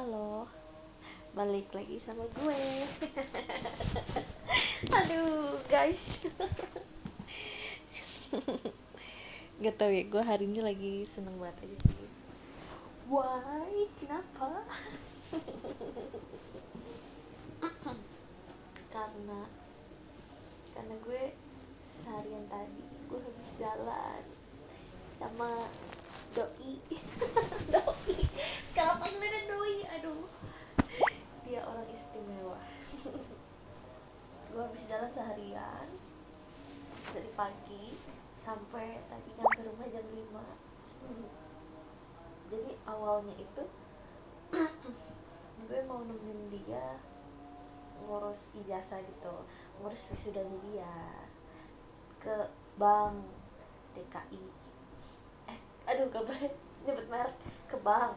Halo, balik lagi sama gue. Aduh, guys. Gak tau ya, gue hari ini lagi seneng banget aja sih. Why? Kenapa? karena karena gue seharian tadi gue habis jalan sama doi. Doi. Sekarang panggilannya doi. Aduh. Dia orang istimewa. Gue habis jalan seharian. Dari pagi sampai tadi nyampe rumah jam 5 jadi awalnya itu gue mau nemenin dia ngurus ijazah gitu. Ngurus wisudanya dia ke bank DKI aduh gak boleh nyebut merek ke bank.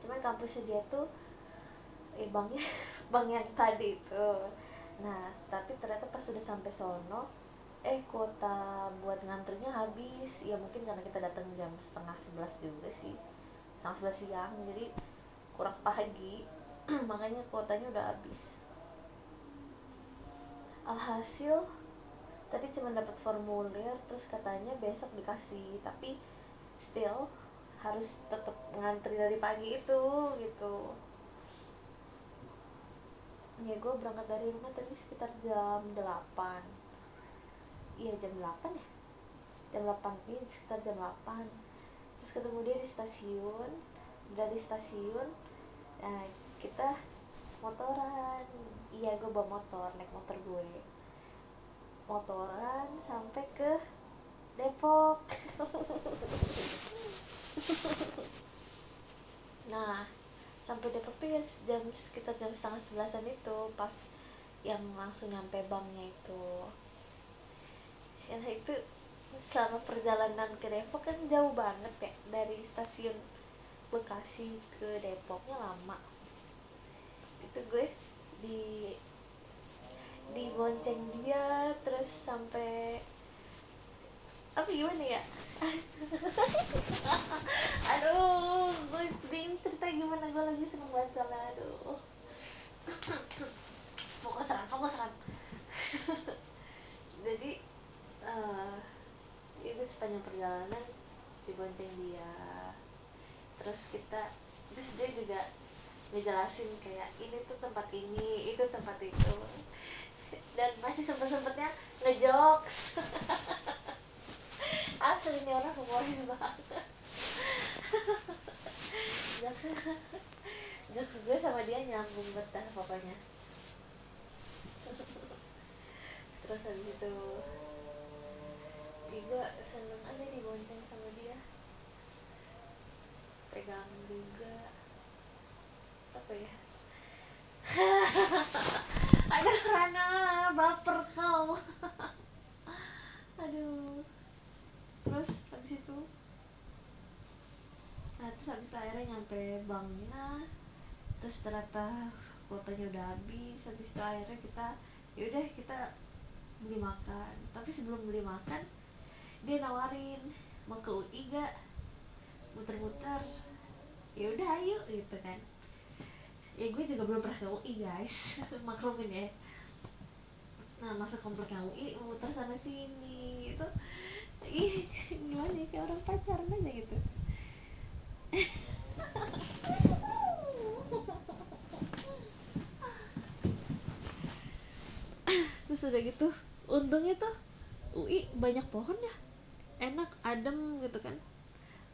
Cuman kampusnya dia tuh eh banknya bank yang tadi itu. Nah tapi ternyata pas sudah sampai sono eh kuota buat ngantrinya habis. Ya mungkin karena kita datang jam setengah sebelas juga sih. Setengah sebelas siang jadi kurang pagi. Makanya kuotanya udah habis. Alhasil tadi cuma dapat formulir terus katanya besok dikasih. Tapi still harus tetap ngantri dari pagi itu gitu. Ya gue berangkat dari rumah tadi sekitar jam 8 iya jam 8 ya? Jam 8 ini sekitar jam 8 terus ketemu dia di stasiun dari stasiun nah, kita motoran. Iya gue bawa motor naik motor gue motoran sampai ke Depok. Nah sampai Depok tuh ya jam sekitar jam setengah sebelasan itu pas yang langsung nyampe banknya itu. Ya itu selama perjalanan ke Depok kan jauh banget ya dari stasiun Bekasi ke Depoknya lama. Itu gue di di bonceng dia terus sampai apa gimana ya? Aduh gue bingung cerita gimana gue lagi seneng banget soalnya aduh. Fokus ran fokus jadi uh, itu sepanjang perjalanan di bonceng dia. Terus kita terus dia juga ngejelasin kayak ini tuh tempat ini itu tempat itu dan masih sempet sempetnya ngejokes. Asli ini orang humoris banget. Jokes gue sama dia nyambung betah pokoknya. Terus habis itu juga seneng aja dibonceng sama dia. Pegang juga. Apa ya aduh Rana baper kau aduh terus habis itu nah terus habis akhirnya nyampe banknya terus ternyata kuotanya udah habis habis itu akhirnya kita yaudah kita beli makan. Tapi sebelum beli makan dia nawarin mau ke UI gak muter-muter. Ya udah ayo gitu kan. Ya gue juga belum pernah ke UI guys. Maklumin ya. Nah masa kompleknya UI muter sana sini itu ih gimana ya kayak orang pacaran aja gitu terus udah gitu untungnya tuh UI banyak pohon ya. Enak adem gitu kan.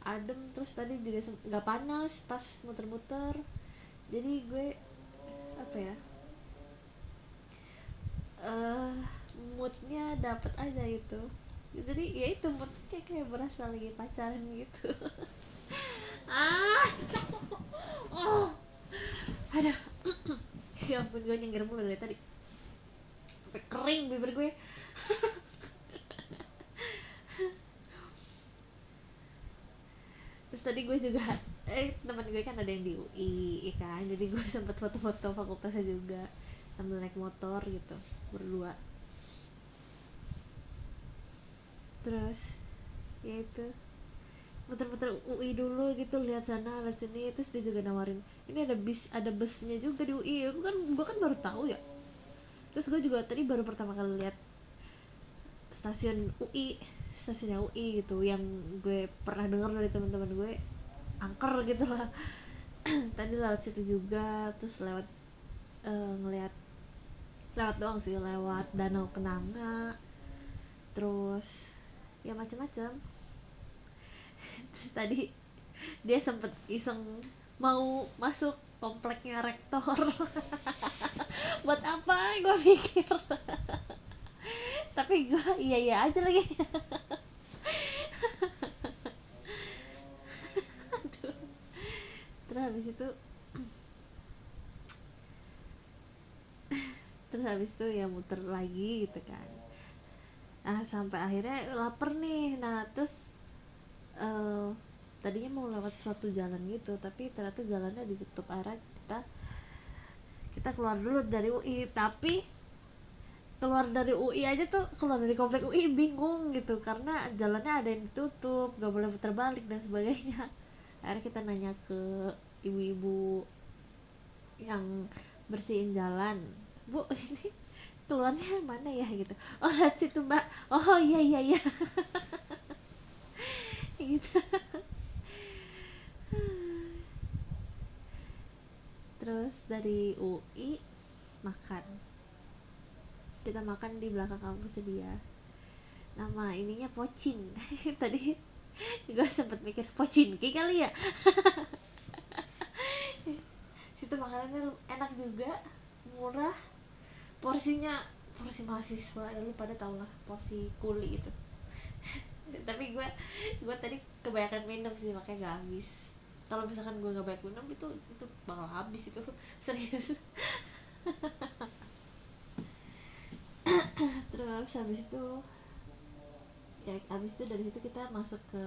Adem terus tadi juga nggak panas pas muter-muter. Jadi gue apa ya uh, moodnya dapet aja itu jadi ya itu moodnya kayak berasa lagi pacaran gitu ah. Oh. Ada. Ya ampun gue nyengir mulu dari tadi. Sampai kering bibir gue terus tadi gue juga eh teman gue kan ada yang di UI ya kan? Jadi gue sempet foto-foto fakultasnya juga sambil naik motor gitu berdua. Terus ya itu muter-muter UI dulu gitu lihat sana lihat sini terus dia juga nawarin ini ada bis ada busnya juga di UI aku kan gua kan baru tahu ya. Terus gue juga tadi baru pertama kali lihat stasiun UI stasiunnya UI gitu yang gue pernah dengar dari teman-teman gue angker gitu lah. Tadi lewat situ juga terus lewat uh, ngelihat lewat doang sih lewat danau kenanga terus ya macam-macam tadi dia sempet iseng mau masuk kompleknya rektor. Buat apa? Gue pikir tapi gue iya iya aja lagi. Terus habis itu terus habis itu ya muter lagi gitu kan. Nah sampai akhirnya lapar nih. Nah terus uh, tadinya mau lewat suatu jalan gitu tapi ternyata jalannya ditutup arah kita kita keluar dulu dari UI tapi keluar dari UI aja tuh keluar dari komplek UI bingung gitu karena jalannya ada yang ditutup gak boleh putar balik dan sebagainya. Akhirnya kita nanya ke ibu-ibu yang bersihin jalan bu ini keluarnya mana ya? Gitu. Oh lihat situ mbak. Oh iya iya iya terus dari UI makan. Kita makan di belakang kampus dia. Nama ininya pocin. Tadi gue sempet mikir pocin kali ya. Situ makanannya enak juga murah. Porsinya porsi mahasiswa ya lu pada tau lah porsi kuli itu tapi gue gue tadi kebanyakan minum sih makanya gak habis. Kalau misalkan gue gak banyak minum itu itu bakal habis itu. Serius. Terus habis itu ya habis itu dari situ kita masuk ke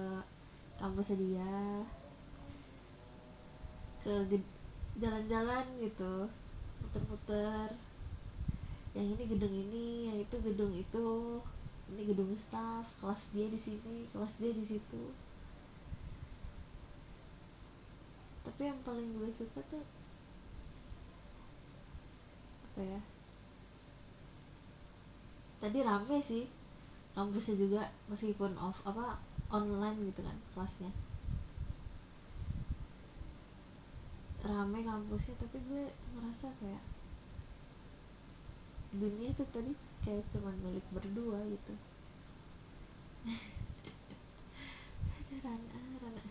kampus dia. Ke jalan-jalan gitu. Muter-muter. Yang ini gedung ini yang itu gedung itu ini gedung staff kelas dia di sini kelas dia di situ. Tapi yang paling gue suka tuh apa ya? Tadi rame sih kampusnya juga meskipun off apa online gitu kan kelasnya. Rame kampusnya tapi gue ngerasa kayak dunia tuh tadi kayak cuman milik berdua gitu. Rana Rana.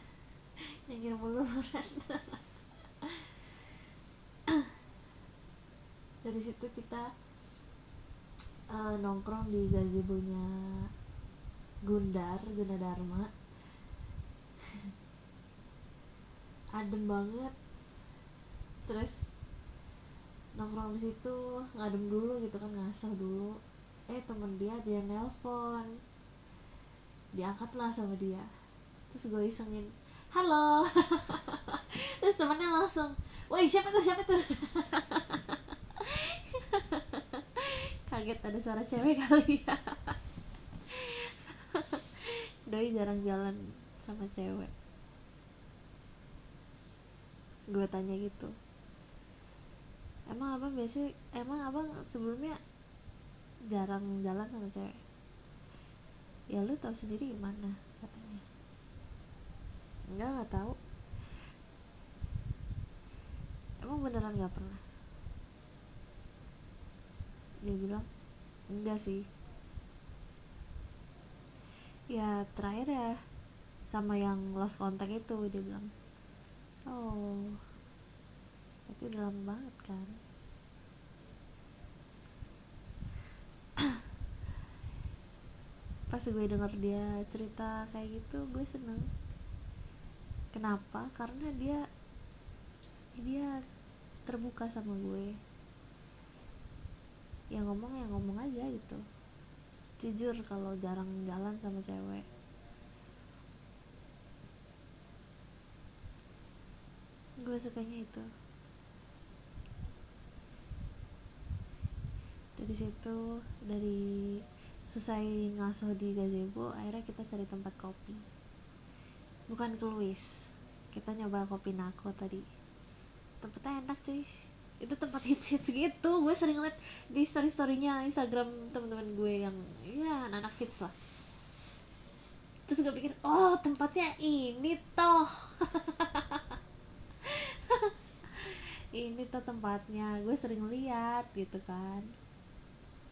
Nyengir mulu Rana. Dari situ kita uh, nongkrong di gazebo-nya Gundar Guna Dharma adem banget. Terus nongkrong di situ ngadem dulu gitu kan ngasah dulu. Eh temen dia dia nelpon. Diangkat lah sama dia. Terus gue isengin halo. Terus temennya langsung woi siapa tuh siapa tuh? Kaget ada suara cewek kali ya. Doi jarang jalan sama cewek. Gue tanya gitu emang abang biasa emang abang sebelumnya jarang jalan sama cewek? Ya lu tau sendiri gimana katanya. Enggak nggak tahu. Emang beneran nggak pernah? Dia bilang enggak sih. Ya terakhir ya sama yang lost contact itu dia bilang. Oh itu dalam banget kan. Pas gue denger dia cerita kayak gitu gue seneng. Kenapa? Karena dia dia terbuka sama gue. Yang ngomong yang ngomong aja gitu. Jujur kalau jarang jalan sama cewek. Gue sukanya itu dari situ dari selesai ngaso di gazebo akhirnya kita cari tempat kopi. Bukan ke Louis kita nyoba kopi nako tadi. Tempatnya enak cuy. Itu tempat hits hits gitu gue sering liat di story storynya Instagram teman-teman gue yang ya anak-anak hits lah. Terus gue pikir oh tempatnya ini toh. Ini tuh tempatnya gue sering lihat gitu kan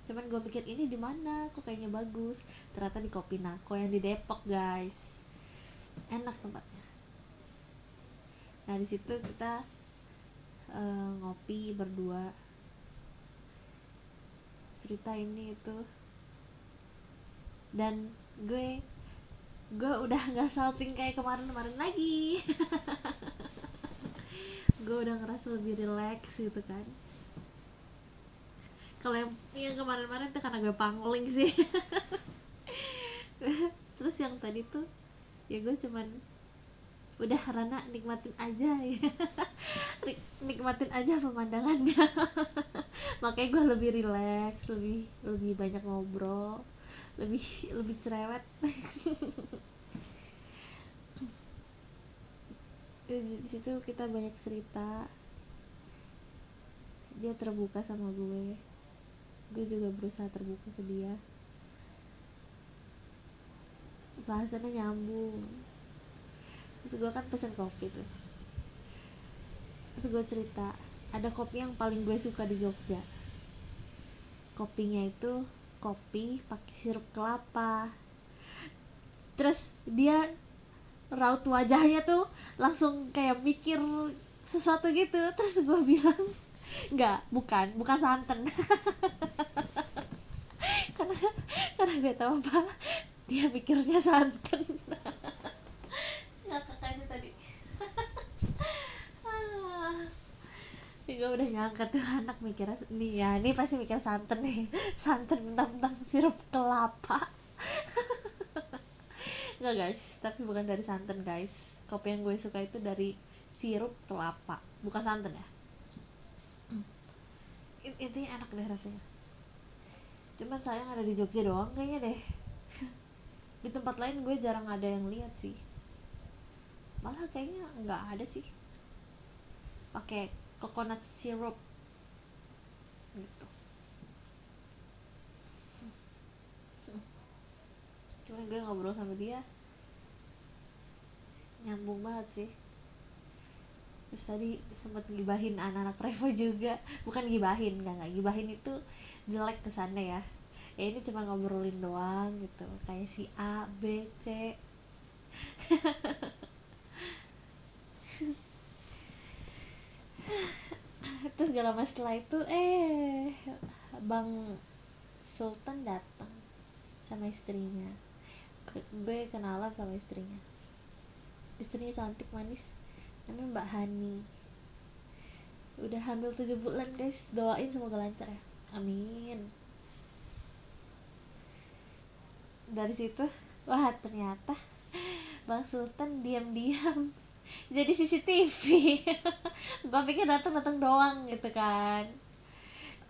cuman gue pikir ini di mana? Kok kayaknya bagus. Ternyata di Kopi Nako yang di Depok guys. Enak tempatnya. Nah di situ kita uh, ngopi berdua. Cerita ini itu dan gue gue udah nggak salting kayak kemarin-kemarin lagi. Gue udah ngerasa lebih relax gitu kan kalau yang yang kemarin-kemarin tuh karena gue pangling sih. Terus yang tadi tuh ya gue cuman udah Rana nikmatin aja ya. Nikmatin aja pemandangannya. Makanya gue lebih relax lebih lebih banyak ngobrol lebih lebih cerewet. Di situ kita banyak cerita. Dia terbuka sama gue gue juga berusaha terbuka ke dia. Bahasannya nyambung. Terus gue kan pesen kopi tuh. Terus gue cerita ada kopi yang paling gue suka di Jogja. Kopinya itu kopi pakai sirup kelapa. Terus dia raut wajahnya tuh langsung kayak mikir sesuatu gitu. Terus gue bilang nggak bukan. Bukan santan. Karena karena gue tahu apa dia pikirnya santan. Ngakak aja tadi. Gue udah nyangka tuh anak mikirnya nih ya ini pasti mikir santan nih. Santan tentang sirup kelapa. Enggak guys, tapi bukan dari santan guys. Kopi yang gue suka itu dari sirup kelapa, bukan santan ya. Ini enak deh rasanya. Cuman sayang ada di Jogja doang kayaknya deh. di tempat lain gue jarang ada yang lihat sih. Malah kayaknya nggak ada sih. Pakai coconut syrup gitu. cuman gue ngobrol sama dia nyambung banget sih terus tadi sempat gibahin anak-anak Revo juga. Bukan gibahin nggak nggak. Gibahin itu jelek kesannya ya. Ya ini cuma ngobrolin doang gitu. Kayak si A B C. Terus gak lama setelah itu eh bang Sultan datang sama istrinya. Gue kenalan sama istrinya. Istrinya cantik manis namanya Mbak Hani. Udah hamil 7 bulan guys. Doain semoga lancar ya. Amin. Dari situ wah ternyata Bang Sultan diam-diam jadi CCTV gue pikir datang datang doang gitu kan.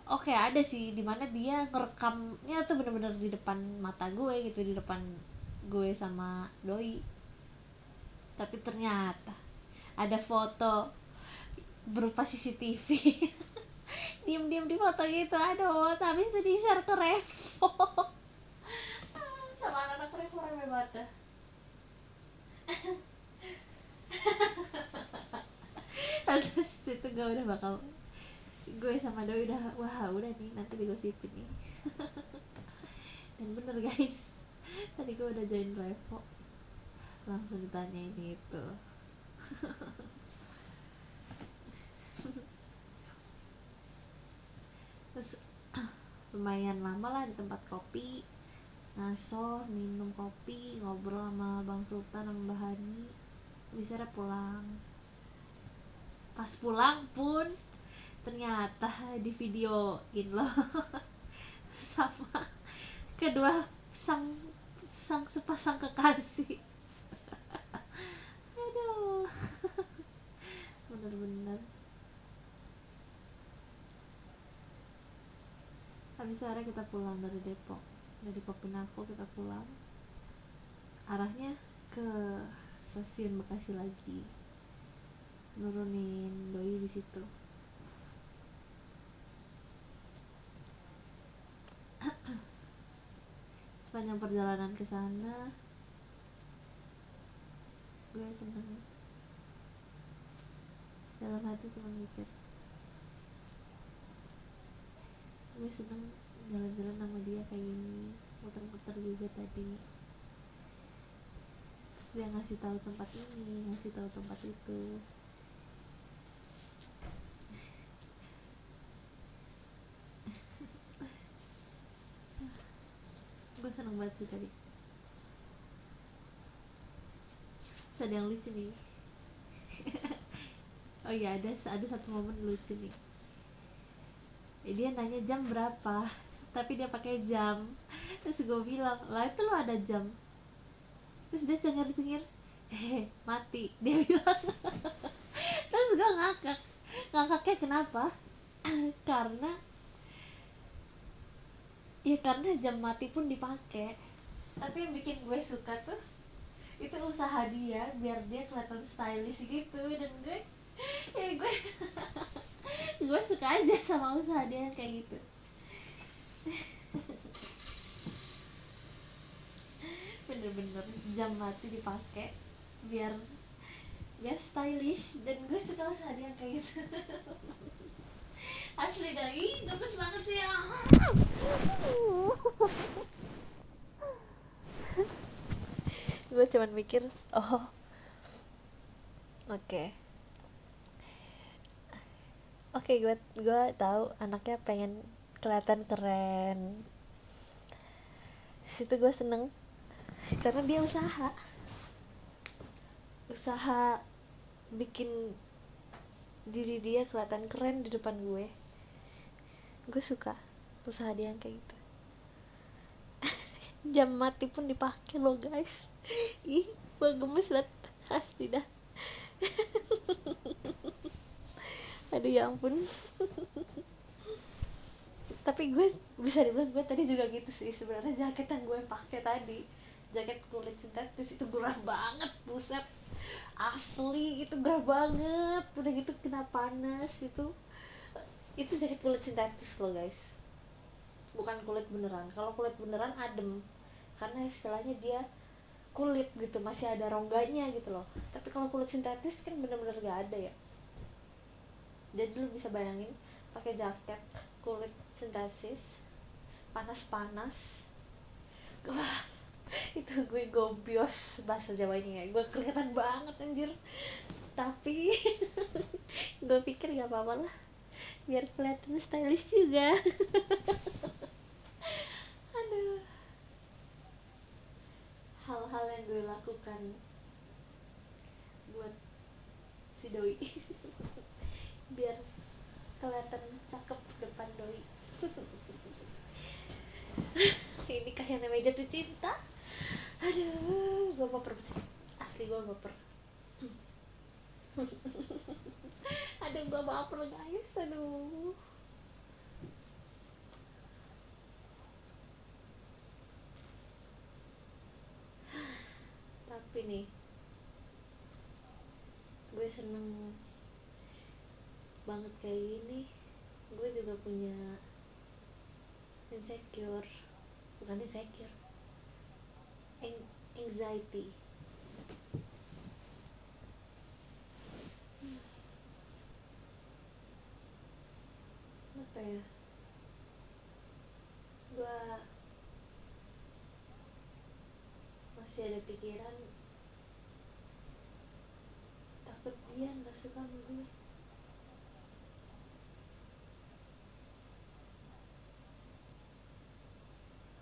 Oke ada sih di mana dia ngerekamnya tuh bener-bener di depan mata gue gitu di depan gue sama doi. Tapi ternyata ada foto berupa CCTV diem-diem di foto gitu aduh habis itu di share ke Revo. Sama anak-anak Revo rame banget terus itu gue udah bakal gue sama Doi udah wah udah nih nanti digosipin nih. Dan bener guys. Tadi gue udah join revo. Langsung ditanya ini itu terus lumayan lama lah di tempat kopi. Ngaso minum kopi ngobrol sama bang Sultan sama mbak Hani. Bisa pulang. Pas pulang pun ternyata di videoin loh. Sama kedua sang sang sepasang kekasih aduh bener-bener. Habis sore kita pulang dari Depok. Dari Kopinaco kita pulang. Arahnya ke stasiun Bekasi lagi. Nurunin doi di situ. Sepanjang perjalanan ke sana gue seneng dalam hati cuma mikir. Gue seneng jalan-jalan sama dia kayak gini muter-muter juga tadi. Terus dia ngasih tahu tempat ini ngasih tahu tempat itu. Gue seneng banget sih tadi. Ada yang lucu nih oh iya ada ada satu momen lucu nih. Eh, dia nanya jam berapa tapi dia pakai jam. Terus gue bilang lah itu lo ada jam. Terus dia cengar cengir hehe mati. Dia bilang. Terus gue ngakak ngakaknya kenapa? Karena ya karena jam mati pun dipakai tapi yang bikin gue suka tuh itu usaha dia biar dia kelihatan stylish gitu dan gue ya gue gue suka aja sama usaha dia yang kayak gitu. Bener-bener jam mati dipakai biar biar stylish dan gue suka usaha dia yang kayak gitu. Asli dari gemes banget sih ya. Gue cuman mikir oh oke. okay. Oke okay, gue gue tahu anaknya pengen kelihatan keren. Situ gue seneng karena dia usaha. Usaha bikin diri dia kelihatan keren di depan gue. Gue suka usaha dia yang kayak gitu. Jam mati pun dipakai lo guys. Ih gue gemes banget. Asli dah aduh ya ampun. Tapi gue bisa dibilang gue tadi juga gitu sih. Sebenarnya jaket yang gue pakai tadi jaket kulit sintetis itu gerah banget buset. Asli itu gerah banget. Udah gitu kena panas itu. Itu jaket kulit sintetis loh guys. Bukan kulit beneran. Kalau kulit beneran adem. Karena istilahnya dia kulit gitu. Masih ada rongganya gitu loh. Tapi kalau kulit sintetis kan bener-bener gak ada ya jadi lu bisa bayangin pakai jaket kulit sintesis panas-panas. Wah itu gue gobios bahasa Jawa ini ya. Gue kelihatan banget anjir. Tapi gue pikir gak apa-apa lah. Biar kelihatan stylish juga. Aduh. Hal-hal yang gue lakukan buat si doi biar kelihatan cakep depan doi. Ini yang namanya jatuh cinta. Aduh gue baper asli gue baper. Aduh gue baper guys. Aduh. Tapi nih gue seneng banget kayak gini. Gue juga punya insecure bukan insecure anxiety. Apa ya? Gue masih ada pikiran takut dia nggak suka sama gue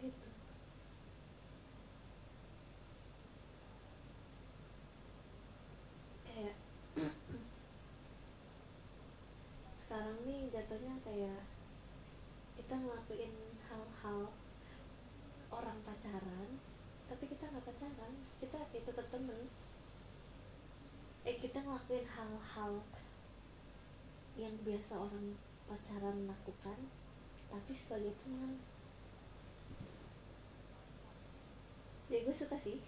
gitu kayak nih jatuhnya kayak kita ngelakuin hal-hal orang pacaran tapi kita nggak pacaran kita kayak tetap temen. Eh kita ngelakuin hal-hal yang biasa orang pacaran lakukan tapi sebagai teman ya gue suka sih.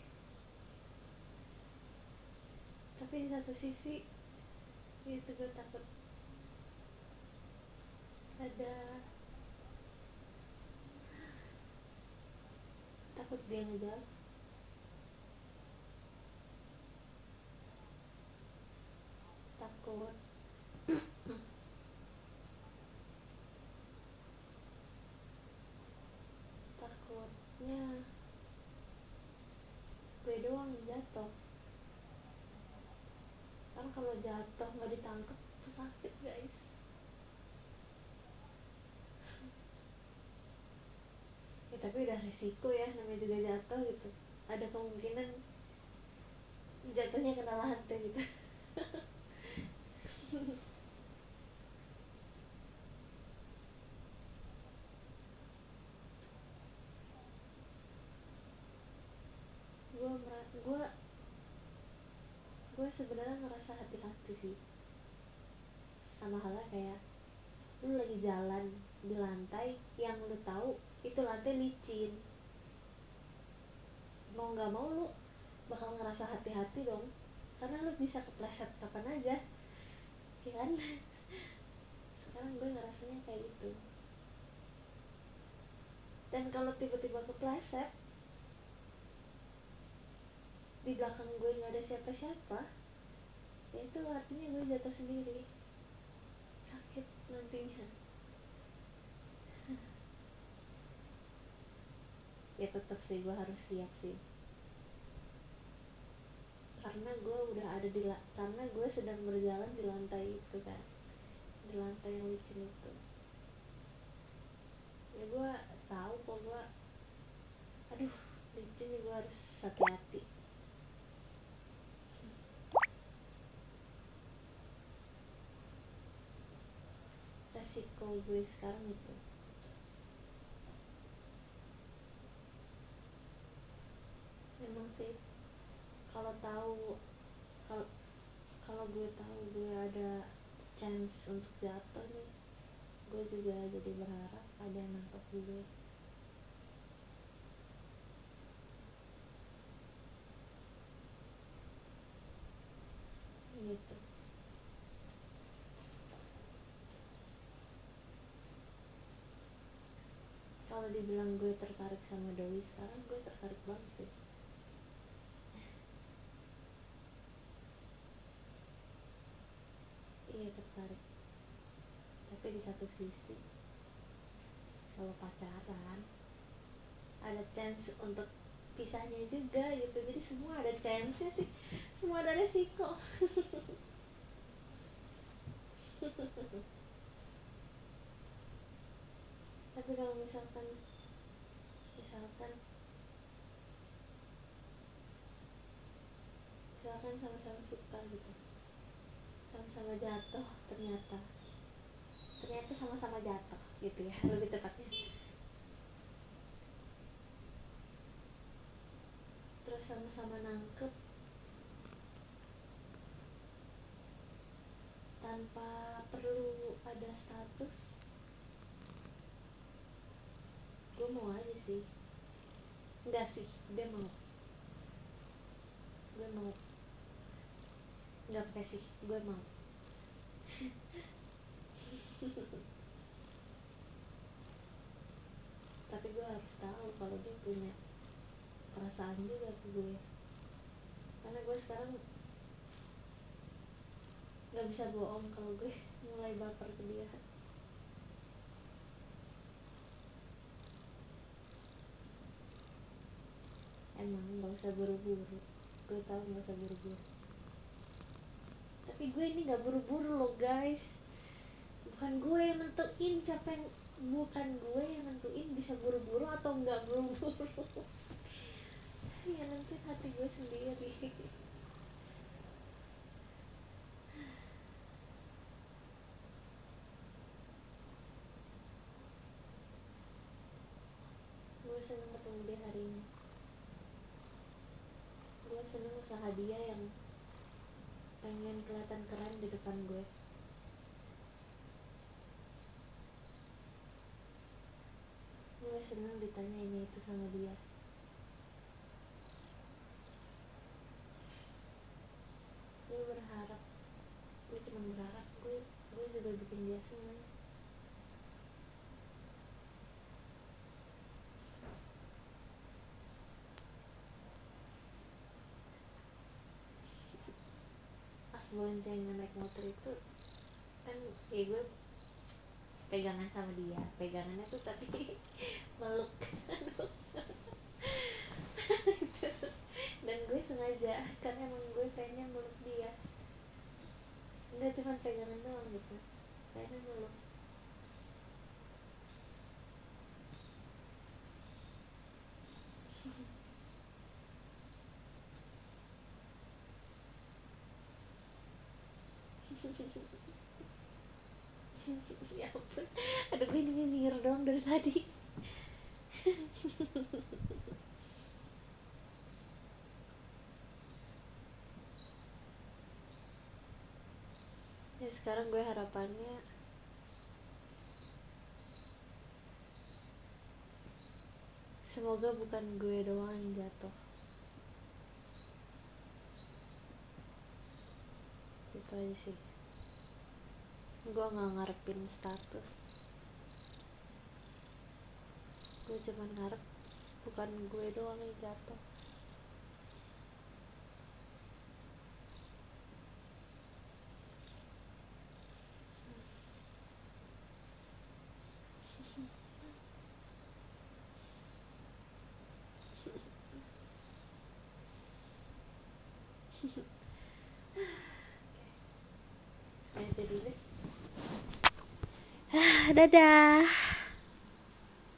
Tapi di satu sisi itu gue takut ada. Takut dia ngejauh takut. Takutnya gue doang jatuh. Kan kalau jatuh nggak ditangkap tuh sakit guys tapi udah resiko ya namanya juga jatuh gitu. Ada kemungkinan jatuhnya kena lantai gitu. Gue gue gue sebenarnya ngerasa hati-hati sih. Sama halnya kayak lu lagi jalan di lantai yang lu tahu itu lantai licin. Mau nggak mau lu bakal ngerasa hati-hati dong. Karena lu bisa kepleset kapan aja. Ya kan? Sekarang gue ngerasanya kayak gitu. Dan kalau tiba-tiba kepleset di belakang gue nggak ada siapa-siapa ya itu artinya gue jatuh sendiri. Sakit nantinya ya tetap sih gue harus siap sih. Karena gue udah ada di karena gue sedang berjalan di lantai itu kan. Di lantai yang licin itu. Ya gue tahu kok gue aduh licin gue harus hati-hati. Resiko gue sekarang itu memang sih kalau tahu kalau kalau gue tahu gue ada chance untuk jatuh nih gue juga jadi berharap ada yang nangkep gue gitu. Kalau dibilang gue tertarik sama Doi sekarang gue tertarik banget sih iya tertarik tapi di satu sisi. Kalau pacaran ada chance untuk pisahnya juga gitu. Jadi semua ada chance sih. Semua ada resiko. Tapi kalau misalkan misalkan misalkan sama-sama suka gitu. Sama-sama jatuh ternyata ternyata sama-sama jatuh gitu ya lebih tepatnya. Terus sama-sama nangkep. Tanpa perlu ada status. Gue mau aja sih. Enggak sih dia mau. Gue mau. Nggak pakai sih gue mau tapi gue harus tahu kalau dia punya perasaan juga ke gue. Karena gue sekarang nggak bisa bohong kalau gue mulai baper ke dia. Emang nggak usah buru-buru. Gue tahu nggak usah buru-buru. Tapi gue ini nggak buru-buru loh guys bukan gue yang nentuin siapa yang bukan gue yang nentuin bisa buru-buru atau nggak buru-buru. Ya nentuin hati gue sendiri. Gue seneng ketemu dia hari ini. Gue seneng usaha dia yang pengen kelihatan keren di depan gue gue seneng ini itu sama dia. Gue cuma berharap gue gue juga bikin dia seneng. Pas boncengan naik motor itu kan ya gue pegangan sama dia. Pegangannya tuh tapi meluk. Dan gue sengaja karena emang gue pengen meluk dia. Nggak cuma pegangan doang gitu. Pengen meluk ya ampun aduh gue ini nyir doang dari tadi. Ya sekarang gue harapannya semoga bukan gue doang yang jatuh. Itu aja sih gue nggak ngarepin status. Gue cuman ngarep bukan gue doang yang jatuh. Nah itu dulu dadah